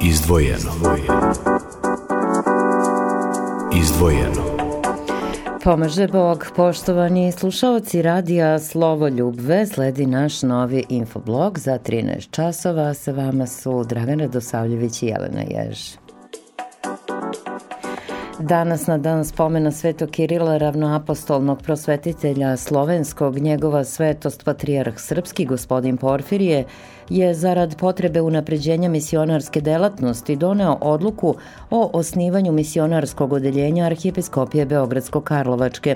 Izdvojeno. Izdvojeno. Pomaže Bog, poštovani slušalci radija Slovo Ljubve, sledi naš novi infoblog za 13 časova. Sa vama su Dragana Dosavljević i Jelena Jež. Danas na dan spomena Svetog Kirila, ravnoapostolnog prosvetitelja slovenskog, njegova svetost patrijarh srpski, gospodin Porfirije, je zarad potrebe unapređenja misionarske delatnosti doneo odluku o osnivanju misionarskog odeljenja Arhijepiskopije Beogradsko-Karlovačke.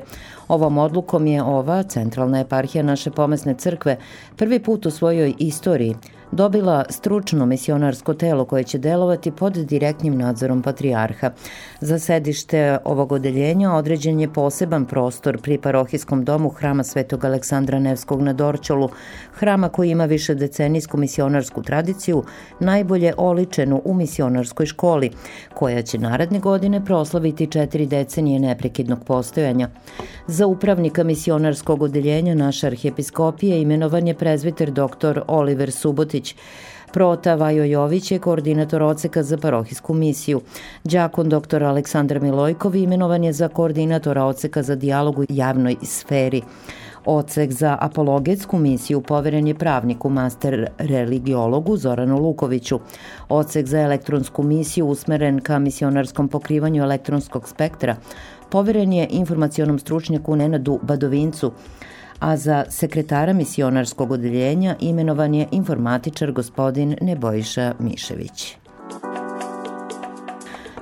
Ovom odlukom je ova, centralna eparhija naše pomesne crkve, prvi put u svojoj istoriji dobila stručno misionarsko telo koje će delovati pod direktnim nadzorom patrijarha. Za sedište ovog odeljenja određen je poseban prostor pri parohijskom domu hrama Svetog Aleksandra Nevskog na Dorčolu, hrama koji ima više decenijsku misionarsku tradiciju, najbolje oličenu u misionarskoj školi, koja će naredne godine proslaviti četiri decenije neprekidnog postojanja. Za upravnika misionarskog odeljenja naše arhijepiskopije imenovan je prezviter dr. Oliver Subotić, Prota Vajo Jović je koordinator oceka za parohijsku misiju. Đakon dr. Aleksandar Milojkov imenovan je za koordinatora oceka za dijalog u javnoj sferi. Ocek za apologetsku misiju poveren je pravniku, master religiologu Zoranu Lukoviću. Ocek za elektronsku misiju usmeren ka misionarskom pokrivanju elektronskog spektra poveren je informacionom stručnjaku Nenadu Badovincu, a za sekretara misionarskog odeljenja imenovan je informatičar gospodin Nebojša Mišević.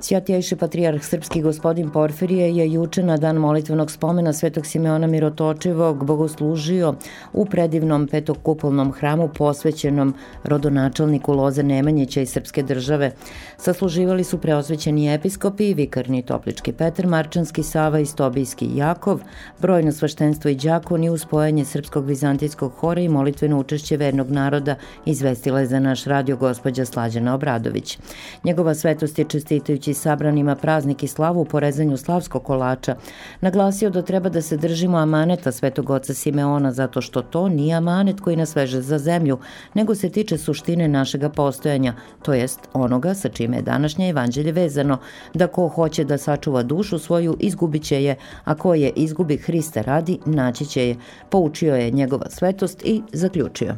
Sjatjejši patrijarh srpski gospodin Porfirije je juče na dan molitvenog spomena Svetog Simeona Mirotočivog bogoslužio u predivnom petokupolnom hramu posvećenom rodonačelniku Loze Nemanjića i Srpske države. Sasluživali su preosvećeni episkopi, vikarni Toplički Petar, Marčanski Sava i Stobijski Jakov, brojno svaštenstvo i džakon i uspojanje Srpskog vizantijskog hora i molitveno učešće vernog naroda izvestila je za naš radio gospođa Slađana Obradović. Njegova svetost je čestitajući sabranima praznik i slavu u porezanju slavskog kolača, naglasio da treba da se držimo amaneta svetog oca Simeona zato što to nije amanet koji nas veže za zemlju, nego se tiče suštine našega postojanja, to jest onoga sa čime je današnje evanđelje vezano, da ko hoće da sačuva dušu svoju, izgubit će je, a ko je izgubi Hrista radi, naći će je. Poučio je njegova svetost i zaključio.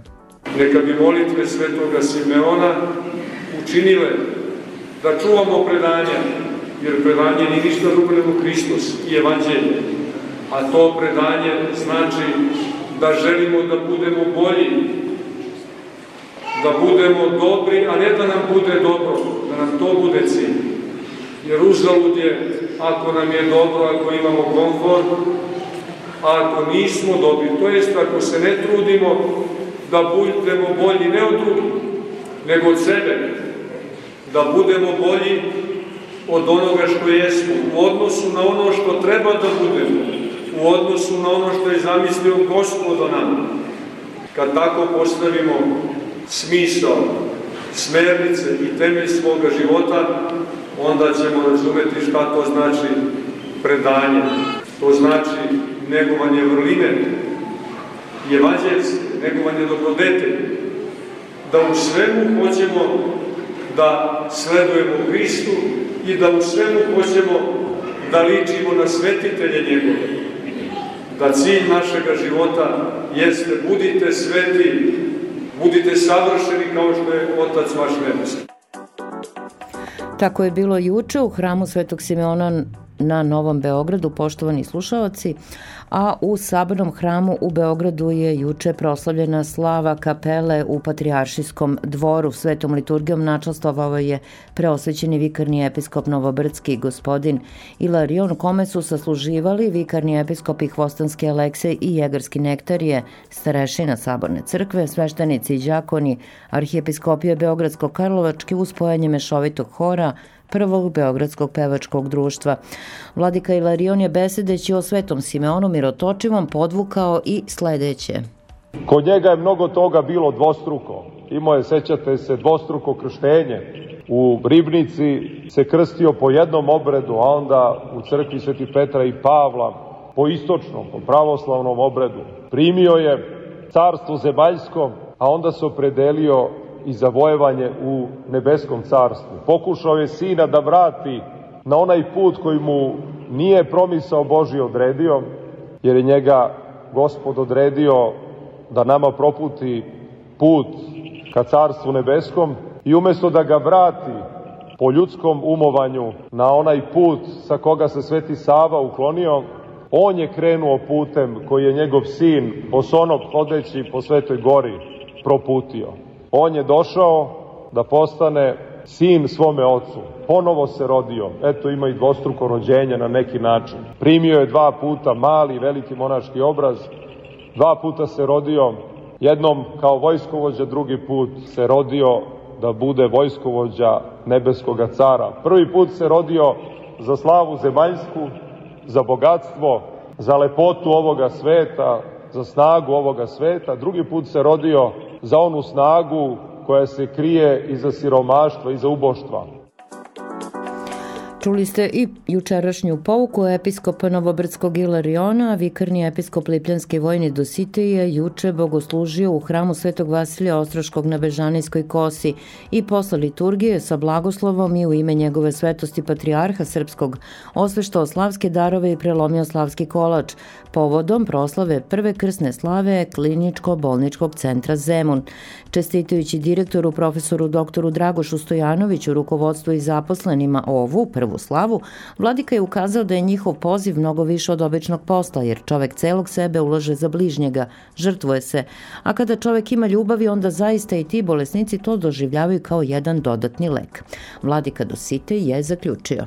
Neka bi molitve svetoga Simeona učinile da čuvamo predanja, jer predanje nije ništa drugo nego Hristos i Evanđelje. A to predanje znači da želimo da budemo bolji, da budemo dobri, a ne da nam bude dobro, da nam to bude cilj. Jer uzalud je, ako nam je dobro, ako imamo komfort, a ako nismo dobri, to jest ako se ne trudimo da budemo bolji ne od drugih, nego od sebe, da budemo bolji od onoga što jesmo, u odnosu na ono što treba da budemo, u odnosu na ono što je zamislio Gospod o nama. Kad tako postavimo smisao, smernice i temelj svoga života, onda ćemo razumeti šta to znači predanje. To znači negovanje vrline, evanđelske, negovanje dobrodetelja, da u svemu hoćemo da sledujemo Hristu i da u svemu hoćemo da ličimo na svetitelje njegove. Da cilj našega života jeste budite sveti, budite savršeni kao što je Otac vaš nebeski. Tako je bilo juče u hramu Svetog Simeona na Novom Beogradu, poštovani slušalci, a u Sabornom hramu u Beogradu je juče proslavljena slava kapele u Patrijaršijskom dvoru. Svetom liturgijom načastovao je preosvećeni vikarni episkop Novobrdski gospodin Ilarion, kome su sasluživali vikarni episkopi Hvostanske Alekse i Jegarski nektarije, starešina Saborne crkve, sveštenici i džakoni, arhijepiskopije Beogradsko-Karlovačke uz pojanje mešovitog hora, prvog Beogradskog pevačkog društva. Vladika Ilarion je besedeći o Svetom Simeonu Mirotočivom podvukao i sledeće. Kod njega je mnogo toga bilo dvostruko. Imao je, sećate se, dvostruko krštenje. U Ribnici se krstio po jednom obredu, a onda u crkvi Sveti Petra i Pavla po istočnom, po pravoslavnom obredu. Primio je carstvo zemaljsko, a onda se opredelio i zavojevanje u nebeskom carstvu. Pokušao je sina da vrati na onaj put koji mu nije promisao Boži odredio, jer je njega gospod odredio da nama proputi put ka carstvu nebeskom i umesto da ga vrati po ljudskom umovanju na onaj put sa koga se Sveti Sava uklonio, on je krenuo putem koji je njegov sin bosonog hodeći po Svetoj gori proputio. On je došao da postane sin svome ocu. Ponovo se rodio. Eto ima i dvostruko rođenje na neki način. Primio je dva puta mali, veliki monaški obraz. Dva puta se rodio. Jednom kao vojskovođa, drugi put se rodio da bude vojskovođa nebeskoga cara. Prvi put se rodio za slavu zemaljsku, za bogatstvo, za lepotu ovoga sveta, za snagu ovoga sveta. Drugi put se rodio za onu snagu koja se krije iza siromaštva, iza uboštva. Čuli ste i jučerašnju pouku episkopa Novobrdskog Ilariona, vikarni episkop Lipljanske vojne Dositeje juče bogoslužio u hramu Svetog Vasilija Ostroškog na Bežanijskoj kosi i posle liturgije sa blagoslovom i u ime njegove svetosti patrijarha srpskog. Osveštao slavske darove i prelomio slavski kolač. Povodom proslave prve krsne slave kliničko-bolničkog centra Zemun. Čestitajući direktoru profesoru doktoru Dragošu Stojanoviću, rukovodstvu i zaposlenima ovu prvu slavu, Vladika je ukazao da je njihov poziv mnogo više od običnog posla, jer čovek celog sebe ulaže za bližnjega, žrtvuje se, a kada čovek ima ljubavi, onda zaista i ti bolesnici to doživljavaju kao jedan dodatni lek. Vladika Dosite je zaključio.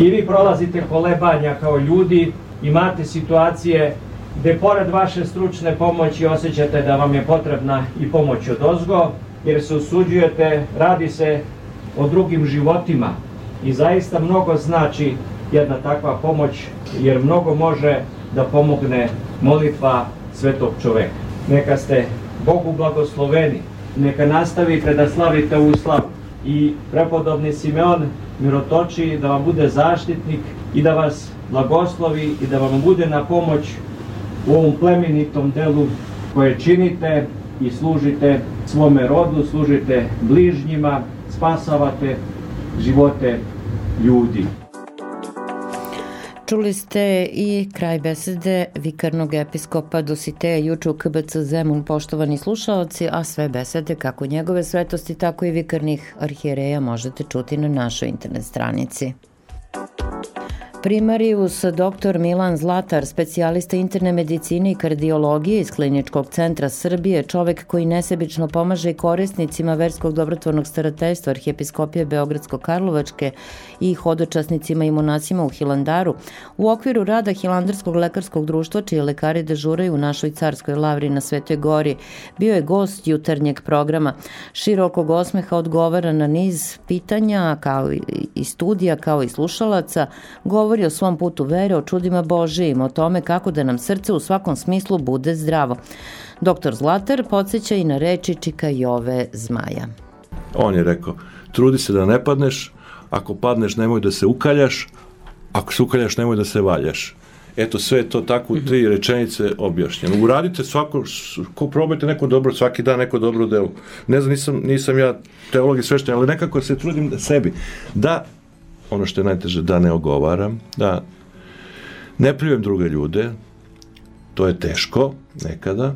I vi prolazite kolebanja kao ljudi, imate situacije gde pored vaše stručne pomoći osjećate da vam je potrebna i pomoć od ozgo, jer se usuđujete, radi se o drugim životima i zaista mnogo znači jedna takva pomoć, jer mnogo može da pomogne molitva svetog čoveka. Neka ste Bogu blagosloveni, neka nastavite da slavite ovu slavu i prepodobni Simeon mirotoči da vam bude zaštitnik i da vas blagoslovi i da vam bude na pomoć u ovom plemenitom delu koje činite i služite svome rodu, služite bližnjima, spasavate živote ljudi. Čuli ste i kraj besede vikarnog episkopa Dositeja juče u KBC Zemun, poštovani slušalci, a sve besede kako njegove svetosti, tako i vikarnih arhijereja možete čuti na našoj internet stranici. Primarius dr. Milan Zlatar, specijalista interne medicine i kardiologije iz Kliničkog centra Srbije, čovek koji nesebično pomaže i korisnicima verskog dobrotvornog starateljstva Arhijepiskopije Beogradsko-Karlovačke i hodočasnicima i monacima u Hilandaru, u okviru rada Hilandarskog lekarskog društva, čiji lekari dežuraju u našoj carskoj lavri na Svetoj gori, bio je gost jutarnjeg programa. Širokog osmeha odgovara na niz pitanja kao i studija, kao i slušalaca, govori govori o svom putu vere, o čudima Božijim, o tome kako da nam srce u svakom smislu bude zdravo. Doktor Zlatar podsjeća i na reči Čika Jove Zmaja. On je rekao, trudi se da ne padneš, ako padneš nemoj da se ukaljaš, ako se ukaljaš nemoj da se valjaš. Eto, sve je to tako u tri rečenice objašnjeno. Uradite svako, ko probajte neko dobro, svaki dan neko dobro delo. Ne znam, nisam, nisam ja teolog i svešten, ali nekako se trudim da sebi da ono što je najteže, da ne ogovaram, da ne pljujem druge ljude, to je teško nekada,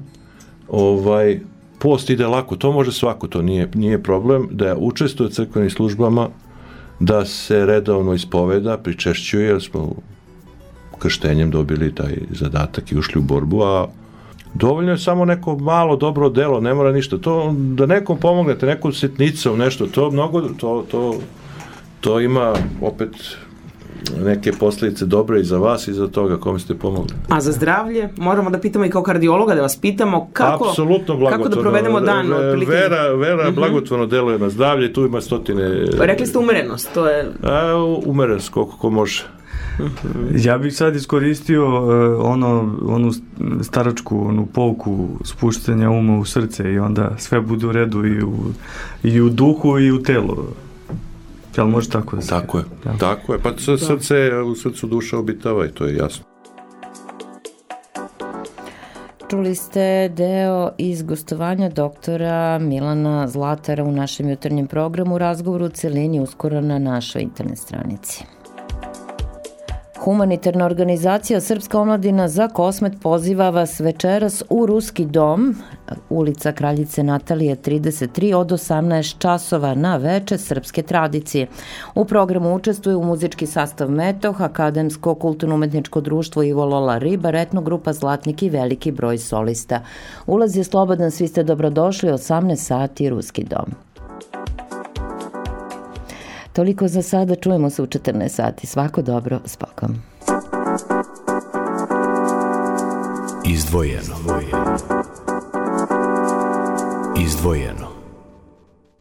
ovaj, post ide lako, to može svako, to nije, nije problem, da učestvuje u crkvenim službama, da se redovno ispoveda, pričešćuje, jer smo krštenjem dobili taj zadatak i ušli u borbu, a dovoljno je samo neko malo dobro delo, ne mora ništa. To, da nekom pomognete, nekom sitnicom, nešto, to mnogo, to, to to ima opet neke posledice dobre i za vas i za toga kome ste pomogli. A za zdravlje moramo da pitamo i kao kardiologa da vas pitamo kako, kako da provedemo dan. Otprilike... Vera, vera uh mhm. -huh. blagotvorno deluje na zdravlje, tu ima stotine... Rekli ste umerenost, to je... A, umerenost, koliko ko može. Ja bih sad iskoristio uh, ono, onu staračku onu pouku spuštanja uma u srce i onda sve bude u redu i u, i u duhu i u telu. Jel može tako da se... Tako je, da. tako je. Pa da. srce, u srcu duša obitava i to je jasno. Čuli ste deo iz gostovanja doktora Milana Zlatara u našem jutarnjem programu u razgovoru u celini uskoro na našoj internet stranici. Humanitarna organizacija Srpska omladina za kosmet poziva vas večeras u Ruski dom, ulica Kraljice Natalije 33 od 18 časova na veče srpske tradicije. U programu učestvuju muzički sastav Metoh, Akademsko kulturno-umetničko društvo Ivo Lola Riba, retno grupa Zlatnik i veliki broj solista. Ulaz je slobodan, svi ste dobrodošli, 18 sati Ruski dom. Toliko za sada, čujemo se u 14 sati. Svako dobro, spokom. Izdvojeno. Izdvojeno.